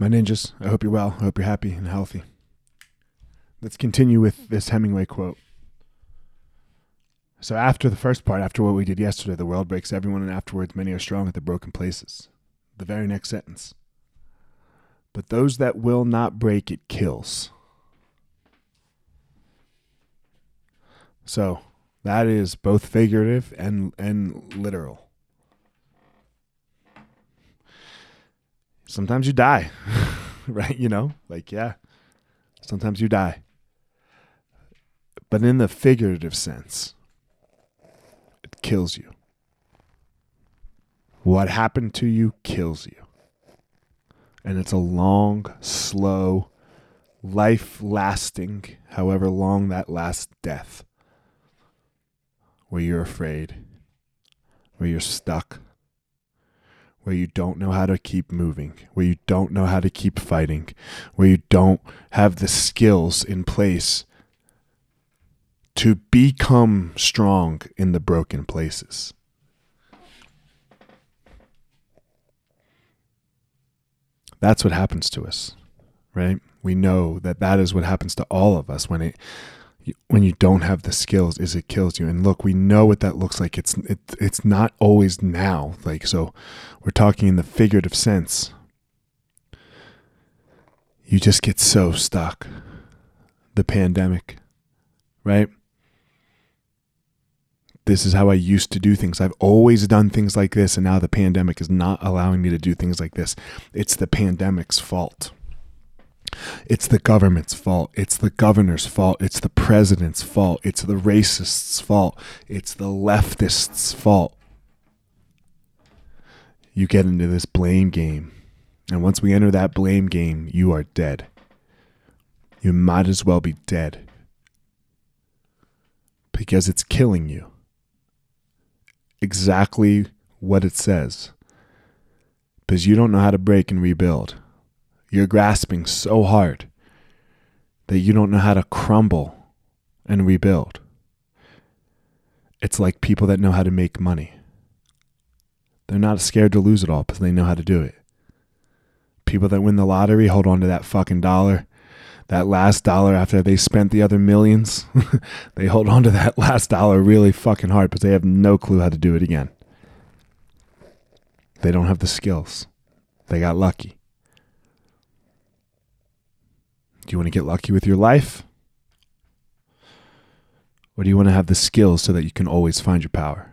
My ninjas, I hope you're well. I hope you're happy and healthy. Let's continue with this Hemingway quote. So, after the first part, after what we did yesterday, the world breaks everyone, and afterwards many are strong at the broken places. The very next sentence. But those that will not break, it kills. So, that is both figurative and, and literal. Sometimes you die, right? You know, like, yeah, sometimes you die. But in the figurative sense, it kills you. What happened to you kills you. And it's a long, slow, life lasting, however long that lasts, death. Where you're afraid, where you're stuck, where you don't know how to keep moving, where you don't know how to keep fighting, where you don't have the skills in place to become strong in the broken places. That's what happens to us, right? We know that that is what happens to all of us when it when you don't have the skills is it kills you and look we know what that looks like it's it, it's not always now like so we're talking in the figurative sense you just get so stuck the pandemic right this is how I used to do things. I've always done things like this, and now the pandemic is not allowing me to do things like this. It's the pandemic's fault. It's the government's fault. It's the governor's fault. It's the president's fault. It's the racists' fault. It's the leftists' fault. You get into this blame game. And once we enter that blame game, you are dead. You might as well be dead because it's killing you. Exactly what it says. Because you don't know how to break and rebuild. You're grasping so hard that you don't know how to crumble and rebuild. It's like people that know how to make money. They're not scared to lose it all because they know how to do it. People that win the lottery hold on to that fucking dollar. That last dollar after they spent the other millions, they hold on to that last dollar really fucking hard because they have no clue how to do it again. They don't have the skills. They got lucky. Do you want to get lucky with your life? Or do you want to have the skills so that you can always find your power?